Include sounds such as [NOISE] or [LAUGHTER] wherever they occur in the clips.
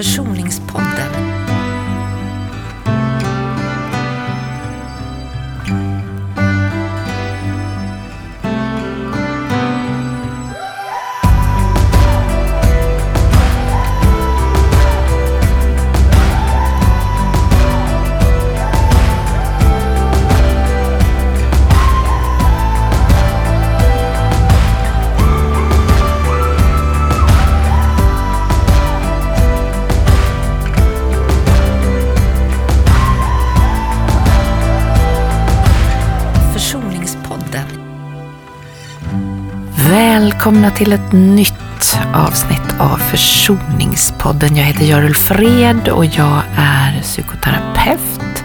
Försoningspodd. Välkomna till ett nytt avsnitt av Försoningspodden. Jag heter Görel Fred och jag är psykoterapeut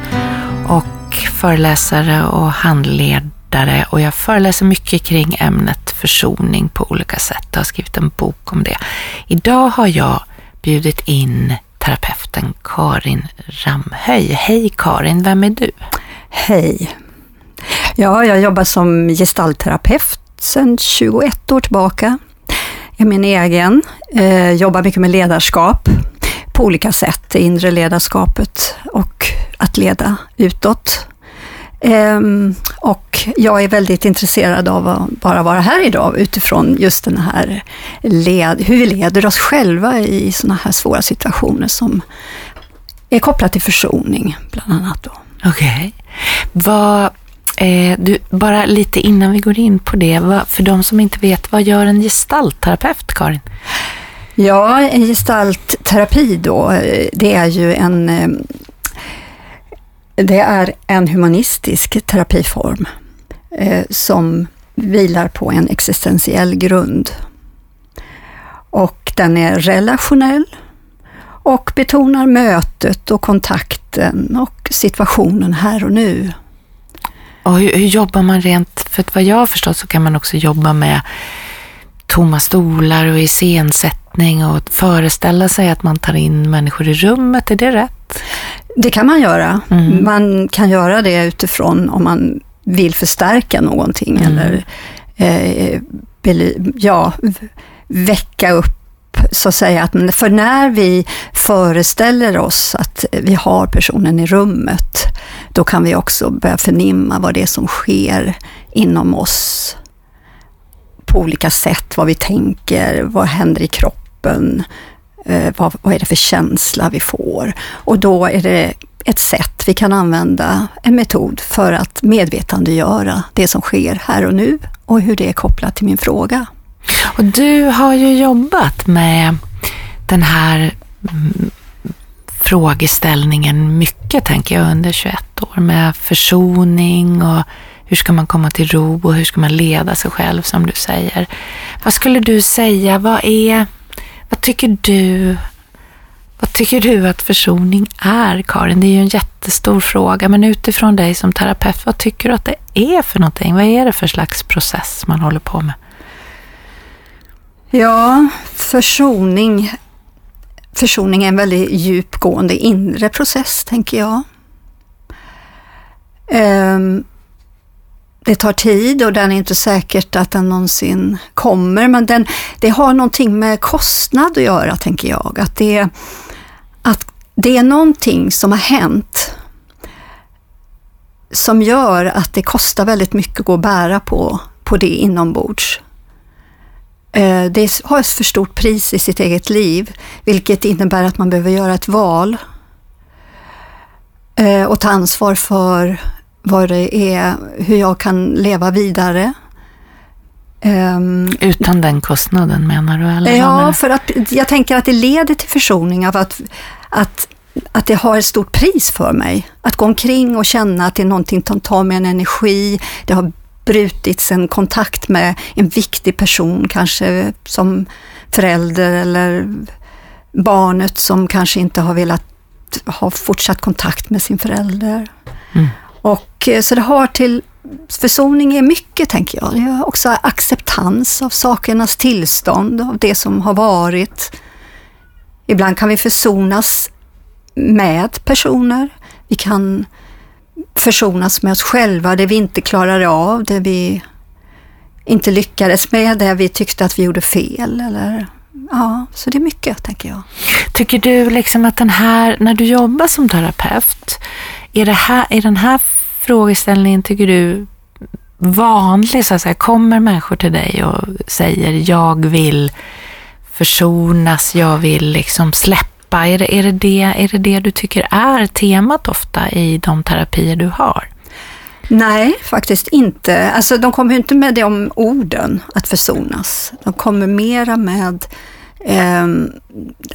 och föreläsare och handledare och jag föreläser mycket kring ämnet försoning på olika sätt. Jag har skrivit en bok om det. Idag har jag bjudit in terapeuten Karin Ramhöj. Hej Karin, vem är du? Hej. Ja, jag jobbar som gestaltterapeut sedan 21 år tillbaka. Jag är min egen, eh, jobbar mycket med ledarskap på olika sätt, det inre ledarskapet och att leda utåt. Ehm, och jag är väldigt intresserad av att bara vara här idag utifrån just den här led, hur vi leder oss själva i sådana här svåra situationer som är kopplat till försoning, bland annat. Okej. Vad, eh, du, bara lite innan vi går in på det, vad, för de som inte vet, vad gör en gestaltterapeut, Karin? Ja, en gestaltterapi då, eh, det är ju en, eh, det är en humanistisk terapiform eh, som vilar på en existentiell grund. Och den är relationell och betonar mötet och kontakten och situationen här och nu. Och hur, hur jobbar man rent, för att vad jag har förstått så kan man också jobba med tomma stolar och iscensättning och föreställa sig att man tar in människor i rummet, är det rätt? Det kan man göra. Mm. Man kan göra det utifrån om man vill förstärka någonting Mm. eller eh, ja, väcka upp så att säga. Att, för när vi föreställer oss att vi har personen i rummet, då kan vi också börja förnimma vad det är som sker inom oss på olika sätt, vad vi tänker, vad händer i kroppen, eh, vad, vad är det för känsla vi får? Och då är det ett sätt vi kan använda, en metod för att medvetandegöra det som sker här och nu och hur det är kopplat till min fråga. Och du har ju jobbat med den här mm, frågeställningen mycket, tänker jag, under 21 år med försoning och hur ska man komma till ro och hur ska man leda sig själv, som du säger. Vad skulle du säga, vad är, vad tycker du, vad tycker du att försoning är, Karin? Det är ju en jättestor fråga, men utifrån dig som terapeut, vad tycker du att det är för någonting? Vad är det för slags process man håller på med? Ja, försoning. Försoning är en väldigt djupgående inre process, tänker jag. Ehm, det tar tid och den är inte säkert att den någonsin kommer, men den, det har någonting med kostnad att göra, tänker jag. Att det, att det är någonting som har hänt som gör att det kostar väldigt mycket att gå och bära på, på det inombords. Eh, Det har ett för stort pris i sitt eget liv, vilket innebär att man behöver göra ett val eh, och ta ansvar för vad det är, hur jag kan leva vidare. Ehm, Utan den kostnaden menar du? Eller Ja, för att jag tänker att det leder till försoning av att, att, att det har ett stort pris för mig. Att gå omkring och känna att det är någonting som tar mig en energi. Det har brutits en kontakt med en viktig person, kanske som förälder eller barnet som kanske inte har velat ha fortsatt kontakt med sin förälder. Mm. Och eh, så det har till försoning är mycket, tänker jag. Det är också acceptans av sakernas tillstånd, av det som har varit. Ibland kan vi försonas med personer. Vi kan försonas med oss själva, det vi inte klarade av, det vi inte lyckades med, det vi tyckte att vi gjorde fel eller ja, så det är mycket, tänker jag. Tycker du liksom att den här, när du jobbar som terapeut, är, det här, är den här frågeställningen, tycker du, vanlig? Så att säga? Kommer människor till dig och säger, jag vill försonas, jag vill liksom släppa. Är det, är, det det, är det det du tycker är temat ofta i de terapier du har? Nej, faktiskt inte. Alltså, de kommer inte med de orden, att försonas. De kommer mera med eh,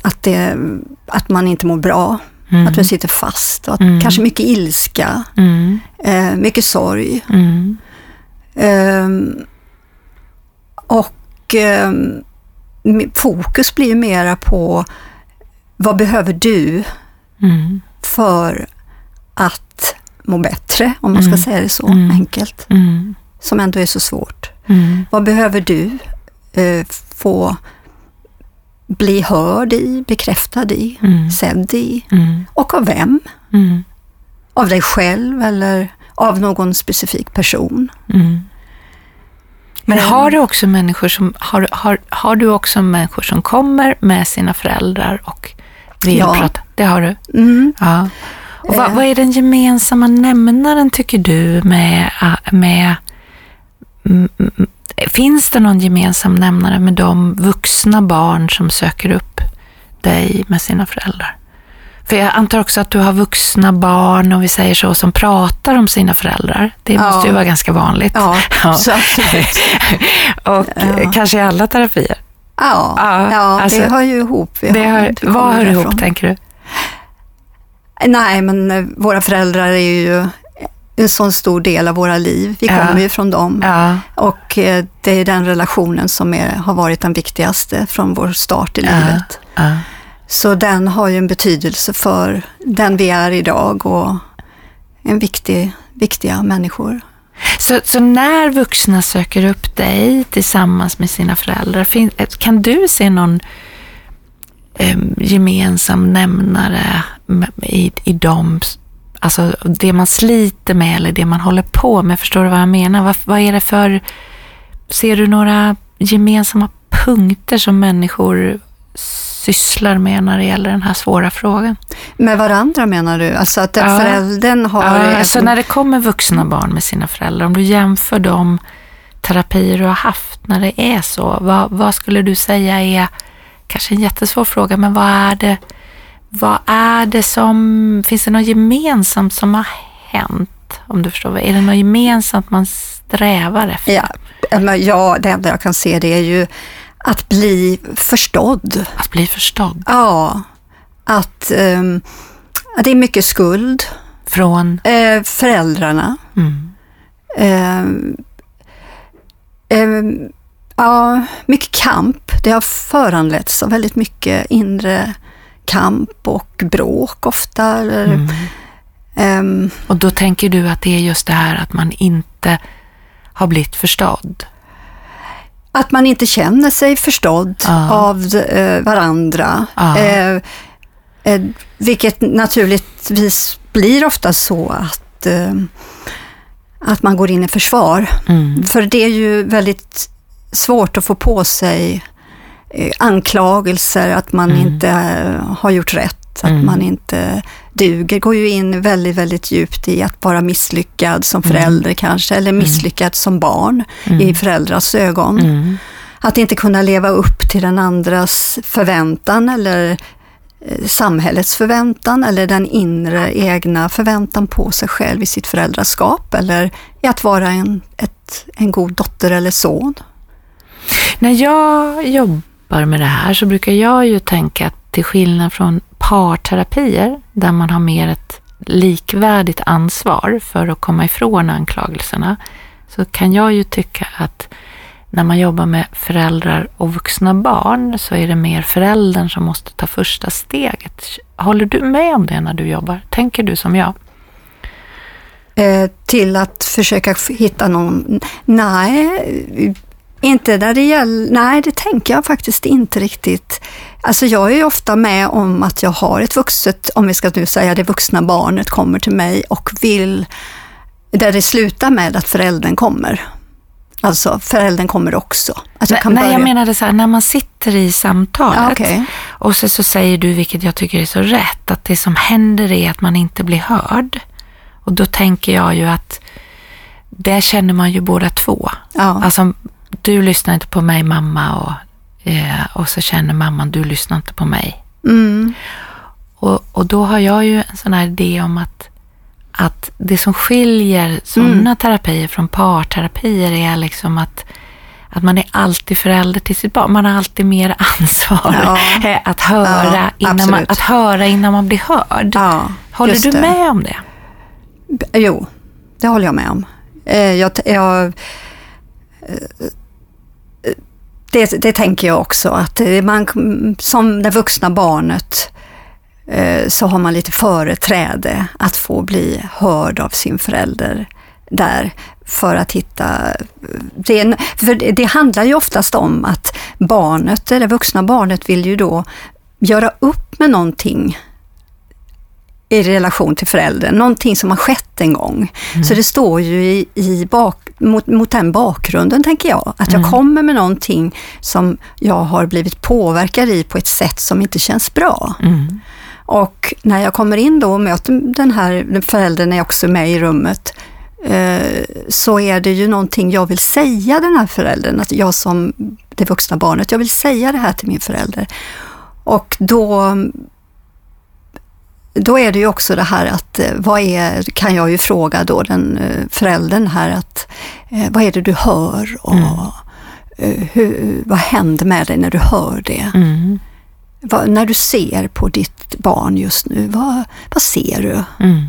att, det, att man inte mår bra, mm. att man sitter fast, att, mm. kanske mycket ilska, mm. eh, mycket sorg. Eh, och ehm, fokus blir mera på vad behöver du mm. för att må bättre, om man ska mm. säga det så mm. enkelt, mm. som ändå är så svårt. Mm. Vad behöver du eh, få bli hörd i, bekräftad i, mm. sedd i? Och av vem? Av dig själv eller av någon specifik person? Men har du också människor som, har, har, har du också människor som kommer med sina föräldrar och vill ja. Det har du? Mm. Ja. Och vad, vad, är den gemensamma nämnaren tycker du med, med Finns det någon gemensam nämnare med de vuxna barn som söker upp dig med sina föräldrar? För jag antar också att du har vuxna barn, och vi säger så, som pratar om sina föräldrar. Det ja. måste ju vara ganska vanligt. Ja, [LAUGHS] ja. [LAUGHS] och ja. kanske i alla terapier. Ja, ja, ja alltså, det hör ju ihop. Det hör, vad hör ihop, tänker du? Nej, men eh, våra föräldrar är ju en sån stor del av våra liv. Vi kommer ju från dem. Och eh, det är den relationen som är, har varit den viktigaste från vår start i livet. Så den har ju en betydelse för den vi är idag och en viktig, viktiga människor. Så, så när vuxna söker upp dig tillsammans med sina föräldrar, kan du se någon eh, gemensam nämnare i, i dem, alltså det man sliter med eller det man håller på med, förstår du vad jag menar? Vad, vad är det för, ser du några gemensamma punkter som människor sysslar med när det gäller den här svåra frågan. Med varandra menar du? Alltså att ja. föräldern har... Ja, alltså när det kommer vuxna barn med sina föräldrar, om du jämför de terapier du har haft när det är så, vad, vad skulle du säga är, kanske en jättesvår fråga, men vad är det, vad är det som, finns det något gemensamt som har hänt? Om du förstår, är det något gemensamt man strävar efter? Ja, ja det enda jag kan se det är ju att bli förstådd. Att bli förstådd? Ja. Att, um, att det är mycket skuld. Från? Eh, föräldrarna. Mm. Eh, eh, ja, mycket kamp. Det har föranletts av väldigt mycket inre kamp och bråk ofta. Eller, mm. Ehm. och då tänker du att det är just det här att man inte har blivit förstådd? Att man inte känner sig förstådd ah. av eh, varandra. Ah. Eh, vilket naturligtvis blir ofta så att, eh, att man går in i försvar. Mm. För det är ju väldigt svårt att få på sig eh, anklagelser att man mm. inte eh, har gjort rätt, att mm. man inte duger, går ju in väldigt, väldigt djupt i att vara misslyckad som mm. förälder kanske, eller mm. misslyckad som barn i föräldrars ögon. Att inte kunna leva upp till den andras förväntan eller Eh, samhällets förväntan eller den inre egna förväntan på sig själv i sitt föräldraskap eller i att vara en, ett, en god dotter eller son. När jag jobbar med det här så brukar jag ju tänka att till skillnad från parterapier där man har mer ett likvärdigt ansvar för att komma ifrån anklagelserna så kan jag ju tycka att när man jobbar med föräldrar och vuxna barn så är det mer föräldern som måste ta första steget. Håller du med om det när du jobbar? Tänker du som jag? Eh, till att försöka hitta någon... Nej, inte när det gäller... Nej, det tänker jag faktiskt inte riktigt. Alltså jag är ju ofta med om att jag har ett vuxet, om vi ska nu säga det vuxna barnet kommer till mig och vill, där det slutar med att föräldern kommer. Alltså föräldern kommer också. Alltså, Nej, nej jag menade så här, när man sitter i samtalet Ja, okej. och så, så säger du, vilket jag tycker är så rätt, att det som händer är att man inte blir hörd. Och då tänker jag ju att det känner man ju båda två. Ja. Alltså, du lyssnar inte på mig mamma och, eh, och så känner mamman, du lyssnar inte på mig. Mm. Och, och då har jag ju en sån här idé om att, att det som skiljer sådana Mm. terapier från parterapier är liksom att, att man är alltid förälder till sitt barn. Man har alltid mer ansvar Ja. eh, [LAUGHS] att, höra Ja, innan man, att höra innan man blir hörd. Ja, Håller du det. med om det? Jo, det håller jag med om. Eh, Jag, jag, eh, det, det tänker jag också, att eh, man, som det vuxna barnet eh, så har man lite företräde att få bli hörd av sin förälder där för att hitta... Det, är en- för det det handlar ju oftast om att barnet, eller vuxna barnet, vill ju då göra upp med någonting i relation till föräldern, någonting som har skett en gång. Så det står ju i, i bak, mot, mot den bakgrunden, tänker jag, att jag kommer med någonting som jag har blivit påverkad i på ett sätt som inte känns bra. Mm. Och när jag kommer in då och möter den här föräldern är också med i rummet, eh, så är det ju någonting jag vill säga den här föräldern, att jag som det vuxna barnet, jag vill säga det här till min förälder. Och då då är det ju också det här att, eh, vad är, kan jag ju fråga då den eh, föräldern här att, vad är det du hör och eh, hur, vad händer med dig när du hör det? Mm. Vad, när du ser på ditt barn just nu, vad, vad ser du? Mm.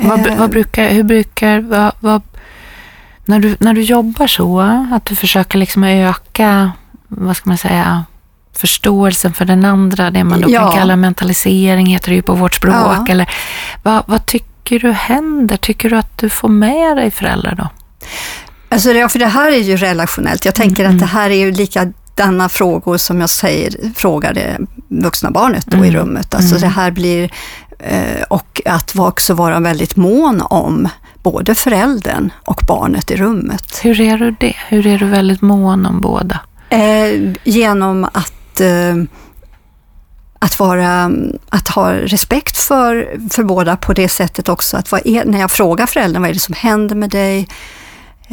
Vad, Eh, vad brukar, hur brukar, vad, vad, när, du, när du jobbar så, att du försöker liksom öka, vad ska man säga, förståelsen för den andra, det man då Ja. kan kalla mentalisering, heter det ju på vårt språk. Ja. Eller, vad, vad tycker du händer? Tycker du att du får med dig föräldrar då? Alltså, ja, för det här är ju relationellt. Jag tänker att det här är ju likadana frågor som jag säger, frågar det vuxna barnet då i rummet. Alltså det här blir, eh, och att också vara väldigt mån om både föräldern och barnet i rummet. Hur är du det? Hur är du väldigt mån om båda? Eh, genom att, eh, att, vara, att ha respekt för, för båda på det sättet också. Att vad är, när jag frågar föräldern vad är det som händer med dig?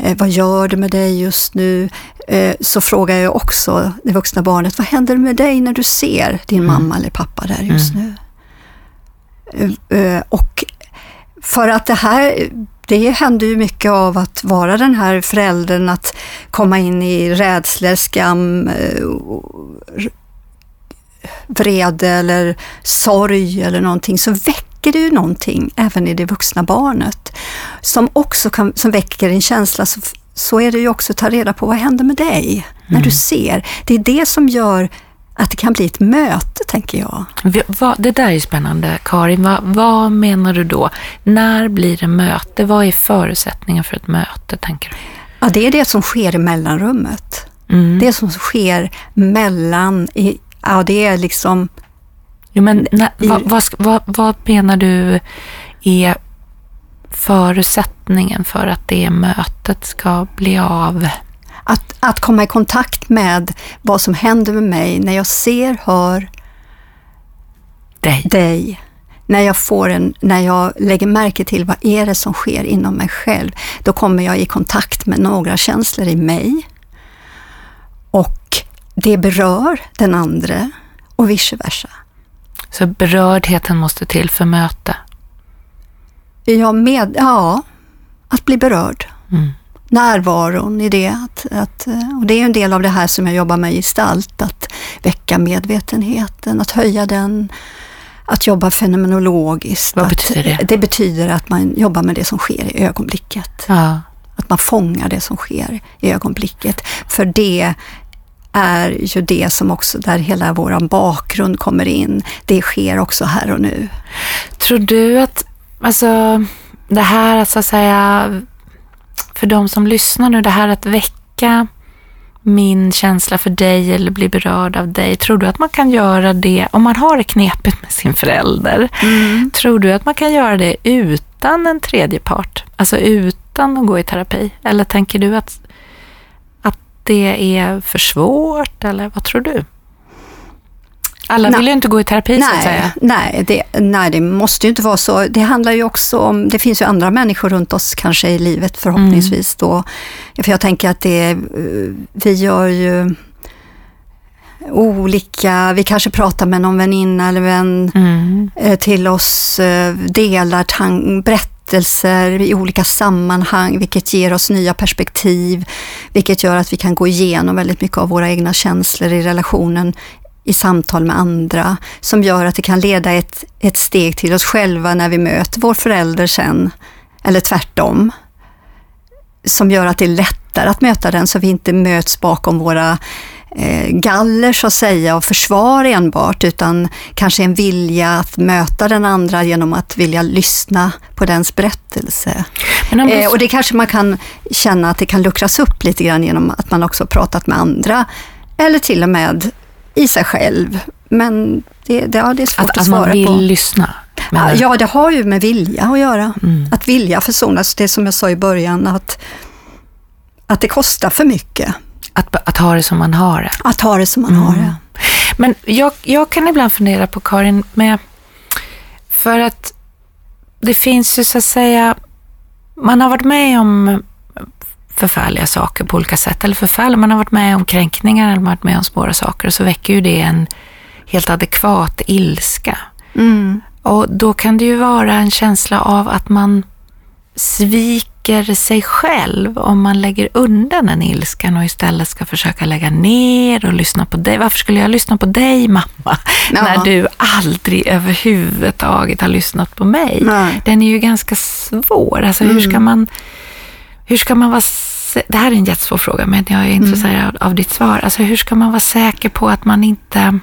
Eh, vad gör det med dig just nu? Eh, så frågar jag också det vuxna barnet, vad händer med dig när du ser din mamma eller pappa där just nu? Eh, och för att det här, det händer ju mycket av att vara den här föräldern, att komma in i rädslor, skam, vrede eller sorg eller någonting, så väcker det ju någonting även i det vuxna barnet. Som också kan, som väcker en känsla, så, så är det ju också att ta reda på vad händer med dig när du ser. Det är det som gör att det kan bli ett möte, tänker jag. Det där är spännande, Karin. Vad, vad menar du då? När blir det möte? Vad är förutsättningen för ett möte, tänker du? Ja, det är det som sker i mellanrummet. Mm. Det som sker mellan, i, ja det är liksom, Jo, men I- vad, vad, vad, vad menar du är förutsättningen för att det mötet ska bli av? att, att komma i kontakt med vad som händer med mig när jag ser, hör Dig? dig. När jag, får en, när jag lägger märke till vad är det som sker inom mig själv, då kommer jag i kontakt med några känslor i mig. Och det berör den andra och vice versa. Så berördheten måste till för möte. Jag med, ja, att bli berörd. Mm. Närvaron i det. Att, att, och det är en del av det här som jag jobbar med i gestalt, att väcka medvetenheten, att höja den, att jobba fenomenologiskt. Vad att, betyder det? Det betyder att man jobbar med det som sker i ögonblicket. Ja. Att man fångar det som sker i ögonblicket. För det är ju det som också, där hela vår bakgrund kommer in. Det sker också här och nu. Tror du att, alltså, det här så att säga, för de som lyssnar nu, det här att väcka min känsla för dig eller bli berörd av dig, tror du att man kan göra det, om man har det knepigt med sin förälder, tror du att man kan göra det utan en tredje part? Alltså utan att gå i terapi? Eller tänker du att det är för svårt eller vad tror du? Alla Nej. vill ju inte gå i terapi så att säga. Nej, det, nej, det måste ju inte vara så. Det handlar ju också om, det finns ju andra människor runt oss kanske i livet förhoppningsvis då. För jag tänker att det, eh, vi gör ju olika, vi kanske pratar med någon väninna eller vän Mm. eh, till oss, eh, delar tan- berättelser i olika sammanhang, vilket ger oss nya perspektiv, vilket gör att vi kan gå igenom väldigt mycket av våra egna känslor i relationen i samtal med andra, som gör att det kan leda ett, ett steg till oss själva när vi möter vår förälder sen, eller tvärtom. Som gör att det är lättare att möta den, så vi inte möts bakom våra galler så att säga och försvar enbart, utan kanske en vilja att möta den andra genom att vilja lyssna på dens berättelse. Men du, Eh, och det kanske man kan känna att det kan luckras upp lite grann genom att man också pratat med andra, eller till och med i sig själv. Men det, det, ja, det är svårt att, att, att man svara vill på. lyssna. du? Ja, det har ju med vilja att göra. Mm. Att vilja försonas, det som jag sa i början, att, att det kostar för mycket Att, att ha det som man har det. att ha det som man Mm. har det. Men jag, jag kan ibland fundera på Karin, med, för att det finns ju så att säga, man har varit med om förfärliga saker på olika sätt, eller förfärliga, man har varit med om kränkningar eller man har varit med om svåra saker och så väcker ju det en helt adekvat ilska. Mm. Och då kan det ju vara en känsla av att man sviker sig själv om man lägger undan den ilskan och istället ska försöka lägga ner och lyssna på dig. Varför skulle jag lyssna på dig mamma? Ja. När du aldrig överhuvudtaget har lyssnat på mig. Nej. Den är ju ganska svår. Alltså hur ska man, hur ska man vara det här är en jättesvår fråga, men jag är intresserad av ditt svar. Alltså hur ska man vara säker på att man inte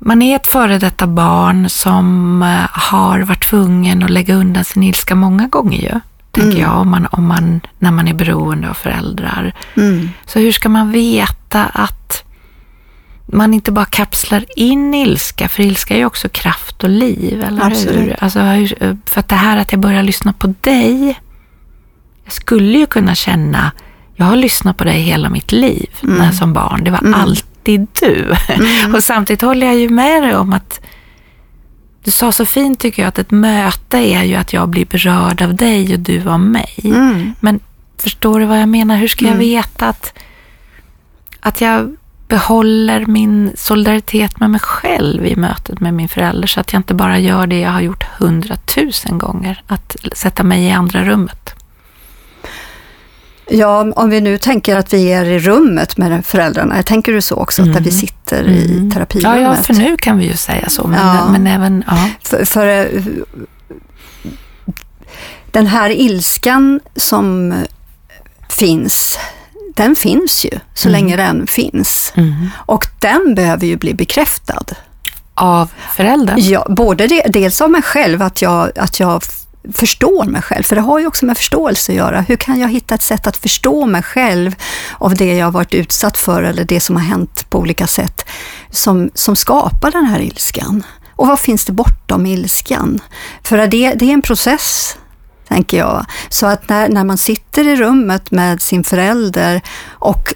man är ett före detta barn som eh, har varit tvungen att lägga undan sin ilska många gånger ju, tänker jag, om man, om man, när man är beroende av föräldrar. Mm. Så hur ska man veta att man inte bara kapslar in ilska, för ilska är ju också kraft och liv, eller hur? Absolut. Alltså, hur- för att det här att jag börjar lyssna på dig, jag skulle ju kunna känna, jag har lyssnat på dig hela mitt liv när som barn, det var alltid du. och samtidigt håller jag ju med dig om att du sa så fint tycker jag att ett möte är ju att jag blir berörd av dig och du av mig. Mm. Men förstår du vad jag menar? Hur ska jag veta att, att jag behåller min solidaritet med mig själv i mötet med min förälder så att jag inte bara gör det jag har gjort hundratusen gånger, att sätta mig i andra rummet. Ja, om vi nu tänker att vi är i rummet med föräldrarna, tänker du så också, att där vi sitter i Ja, terapirummet? ja, för nu kan vi ju säga så, men, Ja. men även, ja. För, för eh, den här ilskan som finns, den finns ju så länge den finns. Mm. Och den behöver ju bli bekräftad. Av föräldern. Ja, både det, dels av mig själv, att jag, att jag förstår mig själv, för det har ju också med förståelse att göra. Hur kan jag hitta ett sätt att förstå mig själv av det jag har varit utsatt för eller det som har hänt på olika sätt som, som skapar den här ilskan? Och vad finns det bortom ilskan? För det, det är en process, tänker jag. Så att när, när man sitter i rummet med sin förälder och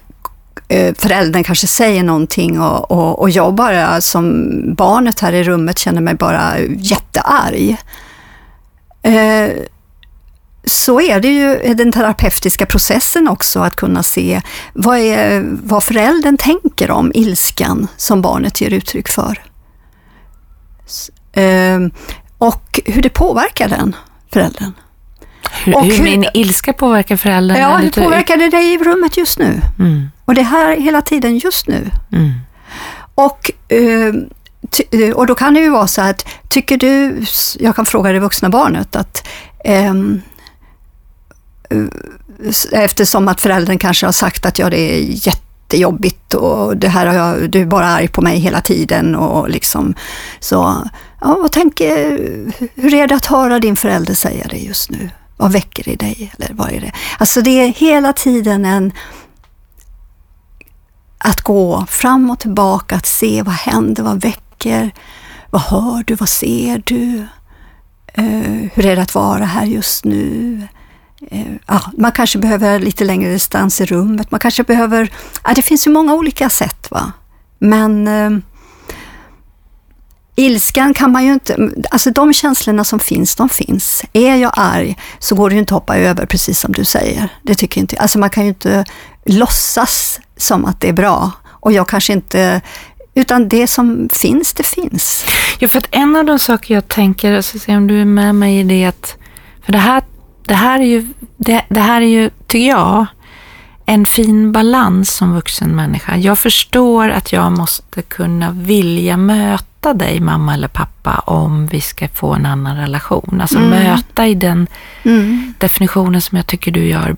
eh, föräldern kanske säger någonting och, och, och jag bara som barnet här i rummet känner mig bara jättearg. Eh, så är det ju den terapeutiska processen också att kunna se vad, är, vad föräldern tänker om ilskan som barnet ger uttryck för. Eh, och hur det påverkar den föräldern. Hur, och hur hur- min ilska påverkar föräldern. Ja, hur påverkar det dig i rummet just nu? Mm, Och det här hela tiden just nu. mm. Och, eh, Eh, och då kan det ju vara så att, tycker du, jag kan fråga det vuxna barnet, att ehm, eh, eftersom att föräldern kanske har sagt att ja, det är jättejobbigt och det här har jag, du är bara arg på mig hela tiden och liksom så, ja, och tänk, hur är det att höra din förälder säga det just nu? Vad väcker det i dig? Eller vad är det? Alltså det är hela tiden en, att gå fram och tillbaka, att se vad händer, vad väcker, vad hör du, vad ser du? Eh, hur är det att vara här just nu? eh, ja, man kanske behöver lite längre distans i rummet. Man kanske behöver, ja, det finns ju många olika sätt. va. Men eh, ilskan kan man ju inte, alltså de känslorna som finns, de finns. Är jag arg så går det ju inte att hoppa över, precis som du säger. Det tycker inte, alltså man kan ju inte låtsas som att det är bra. Och jag kanske inte utan det som finns, det finns. Ja, för att en av de saker jag tänker, alltså se om du är med mig i det att, för det här, det här är ju, det, det här är ju, tycker jag, en fin balans som vuxen människa. Jag förstår att jag måste kunna vilja möta dig, mamma eller pappa, om vi ska få en annan relation. Alltså mm. möta i den mm. definitionen som jag tycker du gör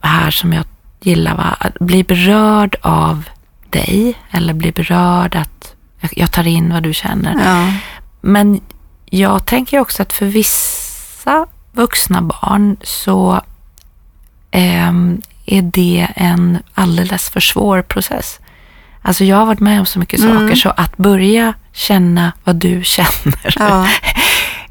här, som jag gillar, va? Att bli berörd av dig eller blir berörd, att jag tar in vad du känner. Ja. Men jag tänker också att för vissa vuxna barn så eh, är det en alldeles för svår process. Alltså jag har varit med om så mycket mm. saker så att börja känna vad du [LAUGHS] känner ja.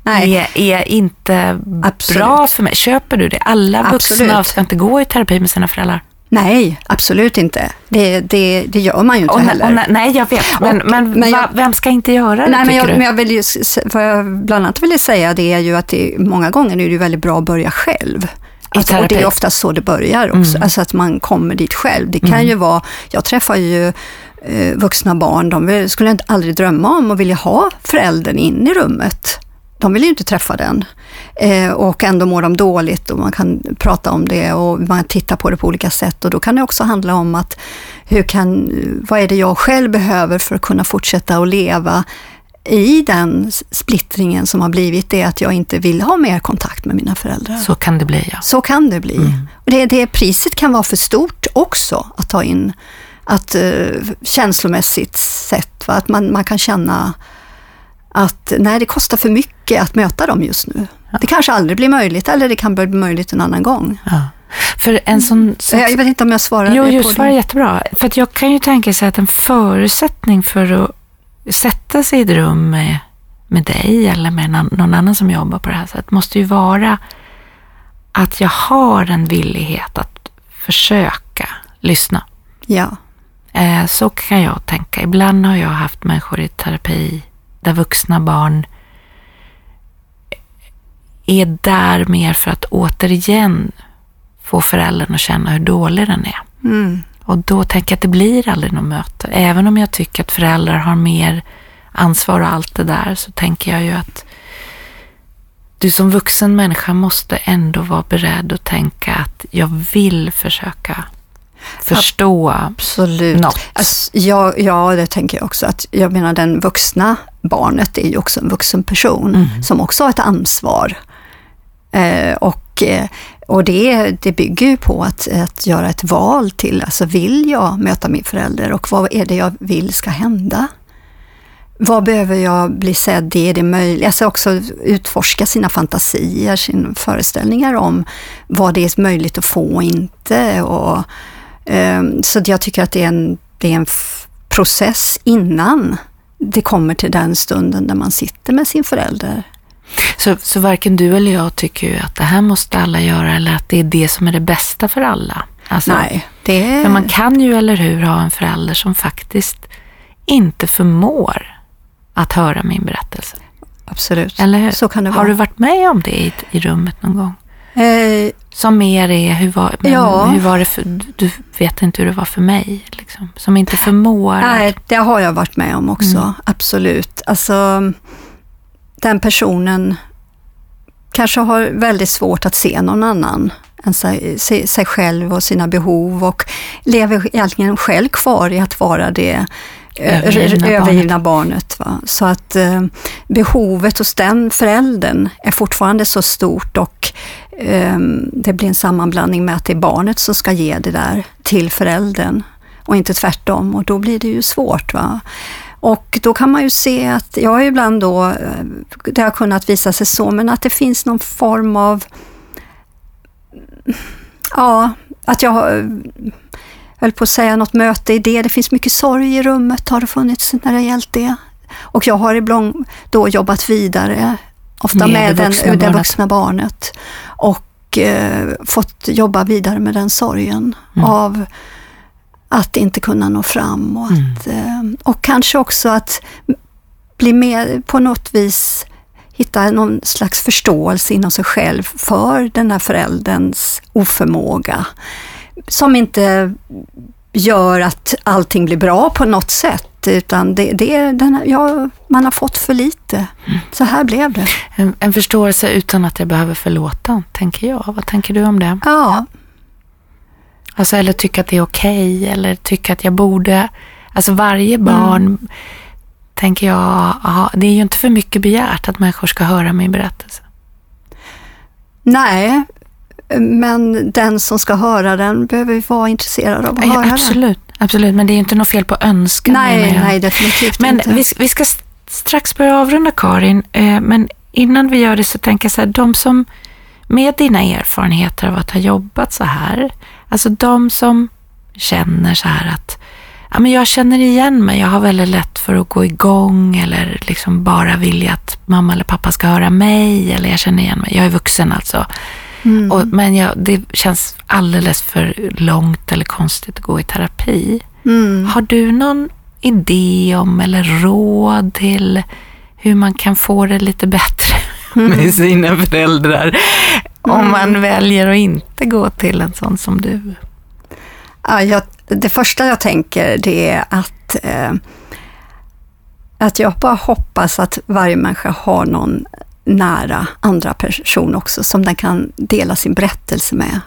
är, är, inte Absolut. bra för mig. Köper du det? Alla vuxna Absolut. ska inte gå i terapi med sina föräldrar. Nej, absolut inte. Det, det, det gör man ju inte och, heller. Och, nej, jag vet. Men, och, men, men jag, vem ska inte göra det, nej, men jag, du? Men jag vill ju, vad jag bland annat vill säga det är ju att det, många gånger är det väldigt bra att börja själv. Alltså, och det är oftast så det börjar också, mm. alltså att man kommer dit själv. Det kan mm. ju vara, jag träffar ju eh, vuxna barn, de skulle inte aldrig drömma om att vilja ha föräldern in i rummet de vill ju inte träffa den. Eh, och ändå mår de dåligt och man kan prata om det och man tittar på det på olika sätt. Och då kan det också handla om att hur kan, vad är det jag själv behöver för att kunna fortsätta att leva i den splittringen som har blivit det att jag inte vill ha mer kontakt med mina föräldrar. Så kan det bli, ja. Så kan det bli. Mm. Och det, det priset kan vara för stort också att ta in, att uh, känslomässigt sett, va? att man, man kan känna att nej, det kostar för mycket att möta dem just nu. Ja. Det kanske aldrig blir möjligt eller det kan bli möjligt en annan gång. Ja. För en sån, så, jag vet inte om jag svarar jo, jo, på svarar det. jättebra. För att jag kan ju tänka sig att en förutsättning för att sätta sig i ett rum med, med dig eller med någon annan som jobbar på det här sättet måste ju vara att jag har en villighet att försöka lyssna. Ja. Eh, så kan jag tänka. Ibland har jag haft människor i terapi där vuxna barn är där mer för att återigen få föräldern att känna hur dålig den är. Mm. Och då tänker jag att det blir aldrig något möte. Även om jag tycker att föräldrar har mer ansvar och allt det där så tänker jag ju att du som vuxen människa måste ändå vara beredd att tänka att jag vill försöka förstå Absolut. något. Alltså, ja, ja, det tänker jag också. Att, jag menar den vuxna barnet är ju också en vuxen person mm. som också har ett ansvar. Eh, och eh, och det, det bygger ju på att, att göra ett val till, alltså vill jag möta min förälder och vad är det jag vill ska hända? Vad behöver jag bli sedd i? Är det möjligt? Alltså också utforska sina fantasier, sina föreställningar om vad det är möjligt att få och inte. Och, så jag tycker att det är en, det är en process innan det kommer till den stunden där man sitter med sin förälder. Så, så varken du eller jag tycker ju att det här måste alla göra eller att det är det som är det bästa för alla. Alltså, Nej, det är... Men man kan ju, eller hur, ha en förälder som faktiskt inte förmår att höra min berättelse. Absolut, eller hur? så kan det vara. Har du varit med om det i, i rummet någon gång? Eh, som mer är, hur var, ja. hur var det för, du vet inte hur det var för mig, liksom, som inte förmår? Nej, det har jag varit med om också, mm. absolut. Alltså, den personen kanske har väldigt svårt att se någon annan än sig, sig själv och sina behov och lever egentligen själv kvar i att vara det övergivna, övergivna barnet. barnet Så att eh, behovet hos den föräldern är fortfarande så stort och eh, det blir en sammanblandning med att det är barnet som ska ge det där till föräldern och inte tvärtom och då blir det ju svårt. Va? Och då kan man ju se att, jag har ibland då, eh, det har kunnat visa sig så, men att det finns någon form av, ja, att jag höll på att säga något möte i det. Det finns mycket sorg i rummet, har det funnits när det gällt det. Och jag har ibland då jobbat vidare, ofta med, med det, vuxna, den, det vuxna barnet. Och eh, fått jobba vidare med den sorgen Mm. av att inte kunna nå fram och, att, eh, och kanske också att bli mer på något vis hitta någon slags förståelse inom sig själv för den här förälderns oförmåga. Som inte gör att allting blir bra på något sätt, utan det, det den ja, man har fått för lite. Så här blev det. En, en förståelse utan att jag behöver förlåta, tänker jag. Vad tänker du om det? Ja, Alltså, eller tycka att det är okej, eller tycka att jag borde... Alltså varje barn, tänker jag, aha, det är ju inte för mycket begärt att människor ska höra min berättelse. nej, men den som ska höra den behöver vara intresserad av att Ja, höra den. absolut, absolut, men det är inte något fel på önskan. Nej, nej, definitivt Men inte. vi, vi ska strax börja avrunda Karin, eh, men innan vi gör det så tänker jag så här, de som med dina erfarenheter av att ha jobbat så här, alltså de som känner så här att ja, men jag känner igen mig, jag har väldigt lätt för att gå igång eller liksom bara vilja att mamma eller pappa ska höra mig eller jag känner igen mig, jag är vuxen alltså. Mm. Och, men jag, det känns alldeles för långt eller konstigt att gå i terapi. Mm. Har du någon idé om eller råd till hur man kan få det lite bättre [LAUGHS] med sina föräldrar om man väljer att inte gå till en sån som du? Ja, jag, det första jag tänker det är att, eh, att jag bara hoppas att varje människa har någon nära andra person också som den kan dela sin berättelse med.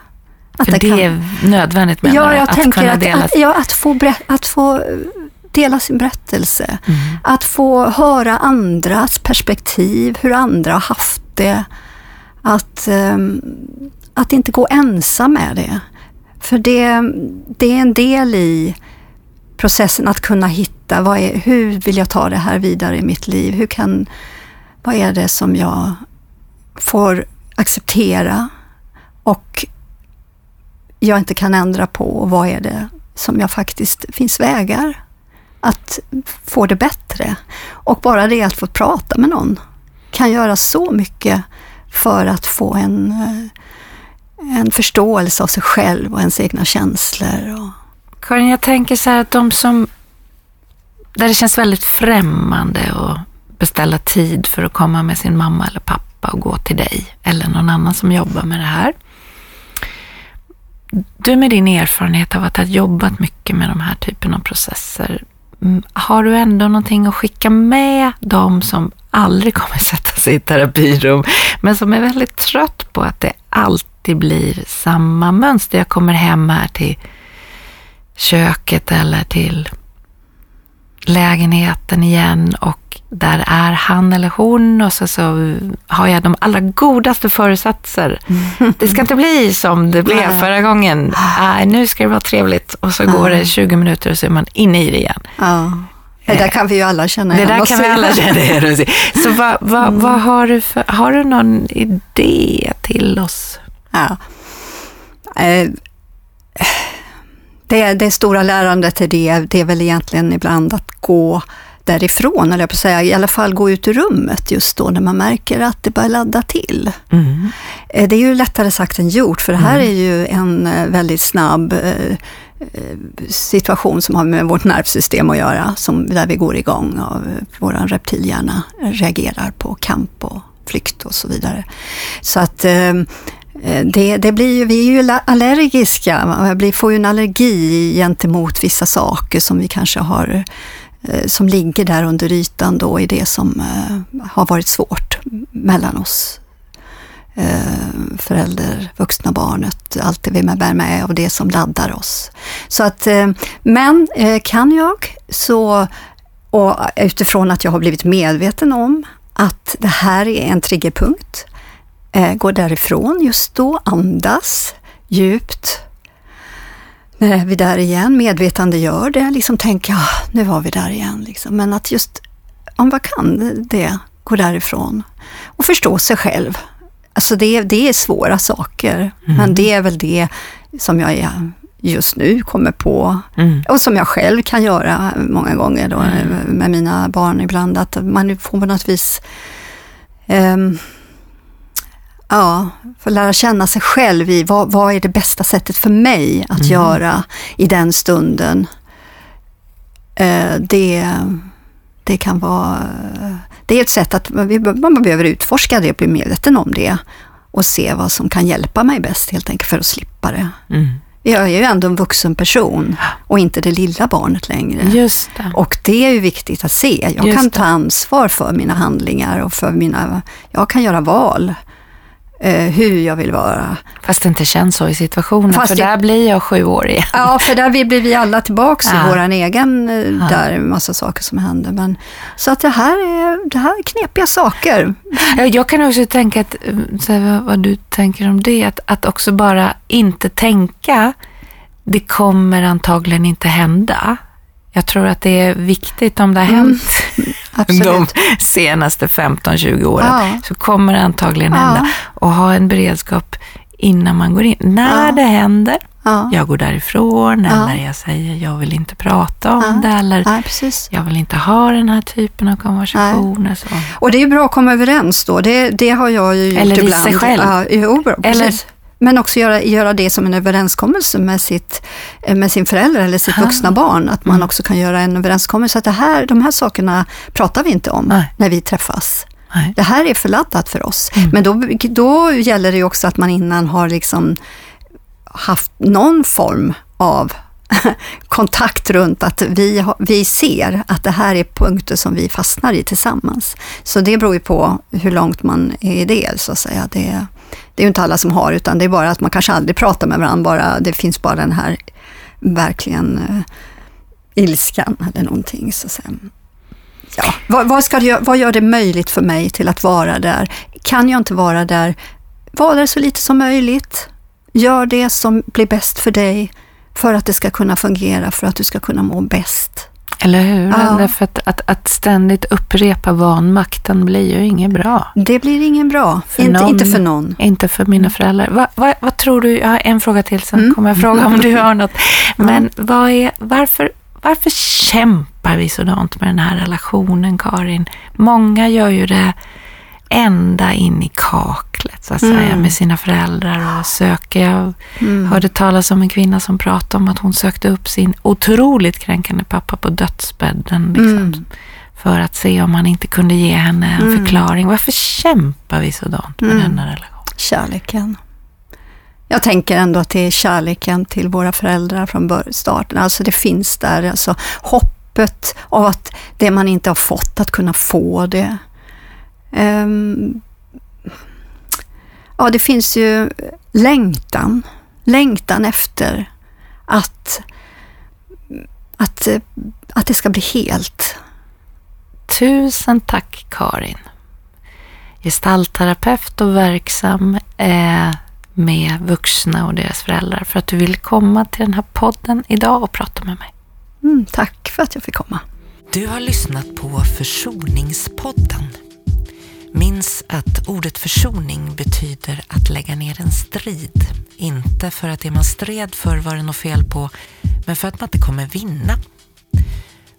Att För det kan, är nödvändigt menar ja, du, jag att tänker kunna att, dela. att, ja, att, få berä, att få dela sin berättelse. Mm. Att få höra andras perspektiv, hur andra har haft det. Att, ehm, att inte gå ensam med det. För det, det är en del i processen att kunna hitta, vad är, hur vill jag ta det här vidare i mitt liv? Hur kan, vad är det som jag får acceptera och jag inte kan ändra på? Och vad är det som jag faktiskt, finns vägar att få det bättre? Och bara det att få prata med någon kan göra så mycket för att få en, eh, en förståelse av sig själv och ens egna känslor. Och, Karin, jag tänker så här att de som, där det känns väldigt främmande och beställa tid för att komma med sin mamma eller pappa och gå till dig eller någon annan som jobbar med det här. Du med din erfarenhet av att ha jobbat mycket med de här typen av processer, mm, har du ändå någonting att skicka med de som aldrig kommer [LAUGHS] sätta sig i terapirum, men som är väldigt trött på att det alltid blir samma mönster. Jag kommer hem här till köket eller till lägenheten igen och där är han eller hon och så, så har jag de allra godaste föresatser. Det ska inte bli som det blev Nej. förra gången. Nej, nu ska det vara trevligt och så går det 20 minuter och så är man inne i det igen. ja. Det där kan vi ju alla känna Det igen där oss kan vi alla [LAUGHS] känna igen. Så vad, vad, vad har du för, har du någon idé till oss? Ja. Eh, Det, det stora lärandet är det, det är väl egentligen ibland att gå därifrån, eller jag på säga, i alla fall gå ut ur rummet just då när man märker att det börjar ladda till. Mm. Eh, Det är ju lättare sagt än gjort, för det här är ju en eh, väldigt snabb eh, situation som har med vårt nervsystem att göra, som, där vi går igång eh, vår reptilhjärna reagerar på kamp och flykt och så vidare. Så att Eh, det, det blir ju, vi är ju allergiska, vi får ju en allergi gentemot vissa saker som vi kanske har eh, som ligger där under ytan då i det som eh, har varit svårt mellan oss förälder, vuxna barnet, allt det vi bär med och det som laddar oss. Så att, men kan jag så, och utifrån att jag har blivit medveten om att det här är en triggerpunkt, eh, gå därifrån just då, andas djupt. När är vi där igen? Medvetande gör det, liksom tänka, ah, nu var vi där igen. Liksom. Men att just, om vad kan det, gå därifrån och förstå sig själv. Alltså det, det är svåra saker, men det är väl det som jag är just nu kommer på Mm. och som jag själv kan göra många gånger då, med mina barn ibland, att man får på något vis ehm, Ja, få lära känna sig själv i vad, vad är det bästa sättet för mig att Mm. göra i den stunden. Eh, det, det kan vara... Det är ett sätt att vi, man behöver utforska det och bli medveten om det och se vad som kan hjälpa mig bäst helt enkelt för att slippa det. Mm. Jag är ju ändå en vuxen person och inte det lilla barnet längre. Just det. Och det är ju viktigt att se. Jag Just kan ta ansvar för mina handlingar och för mina... Jag kan göra val hur jag vill vara. Fast det inte känns så i situationen, Fast för det- där blir jag sju år igen. Ja, för där blir vi alla tillbaks Ja. i våran egen, eh, Ja. där massa saker som händer. Men, så att det här är, det här är knepiga saker. Ja, Jag kan också tänka att, eh, så här, vad, du tänker om det, att, att också bara inte tänka, det kommer antagligen inte hända. Jag tror att det är viktigt om det har hänt Absolut. De senaste 15-20 åren, Ja. så kommer det antagligen Ja. hända. Och ha en beredskap innan man går in. När Ja. det händer, Ja. jag går därifrån, Ja. eller jag säger jag vill inte prata om Ja. det, eller jag vill inte ha den här typen av konversationer. Och det är bra att komma överens då. Det, det har jag ju gjort Eller ibland. sig själv. Ja, jo, bra, Eller-. Men också göra, göra det som en överenskommelse med, sitt, eh, med sin förälder eller sitt Ah. vuxna barn. Att man Mm. också kan göra en överenskommelse att det här, de här sakerna pratar vi inte om Nej. när vi träffas. Nej. Det här är förladdat för oss. Mm. Men då, då gäller det också att man innan har liksom haft någon form av [LAUGHS] kontakt runt att vi, vi ser att det här är punkter som vi fastnar i tillsammans. Så det beror ju på hur långt man är i det, så att säga. Det, det är ju inte alla som har, utan det är bara att man kanske aldrig pratar med varandra, bara, det finns bara den här verkligen eh, ilskan eller någonting. Så att säga. Ja, vad, vad, ska det, vad gör det möjligt för mig till att vara där? Kan jag inte vara där, var där så lite som möjligt. Gör det som blir bäst för dig för att det ska kunna fungera, för att du ska kunna må bäst. Eller hur? Ja. Därför att, att, att ständigt upprepa vanmakten blir ju inget bra. Det blir ingen bra, För inte, någon- inte för någon. Inte för mina föräldrar. Va, va, vad tror du? Jag har en fråga till, sen Mm. kommer jag fråga om du har något. [LAUGHS] Men vad är, varför, varför kämpar vi sådant med den här relationen, Karin? Många gör ju det ända in i kaklet, så att säga, Mm. med sina föräldrar och söker. Jag Mm. hörde talas om en kvinna som pratade om att hon sökte upp sin otroligt kränkande pappa på dödsbädden. Liksom, Mm. För att se om han inte kunde ge henne en Mm. förklaring. Varför kämpar vi sådant med Mm. denna relation? Kärleken. Jag tänker ändå att det är kärleken till våra föräldrar från starten. Alltså det finns där, alltså hoppet av att det man inte har fått, att kunna få det. Ehm, ja, det finns ju längtan. Längtan efter att, att, att det ska bli helt. Tusen tack Karin. Gestaltterapeut och verksam med vuxna och deras föräldrar för att du vill komma till den här podden idag och prata med mig. Mm, tack för att jag fick komma. Du har lyssnat på Försoningspodden. Minns att ordet försoning betyder att lägga ner en strid. Inte för att det man stred för var det något fel på, men för att man inte kommer vinna.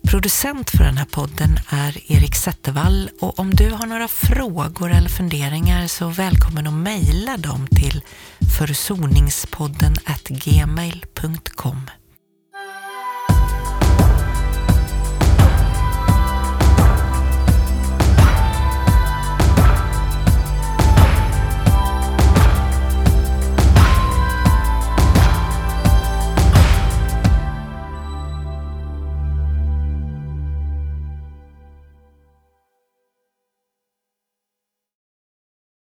Producent för den här podden är Erik Zettervall och om du har några frågor eller funderingar så välkommen att mejla dem till försoningspodden gmail.com.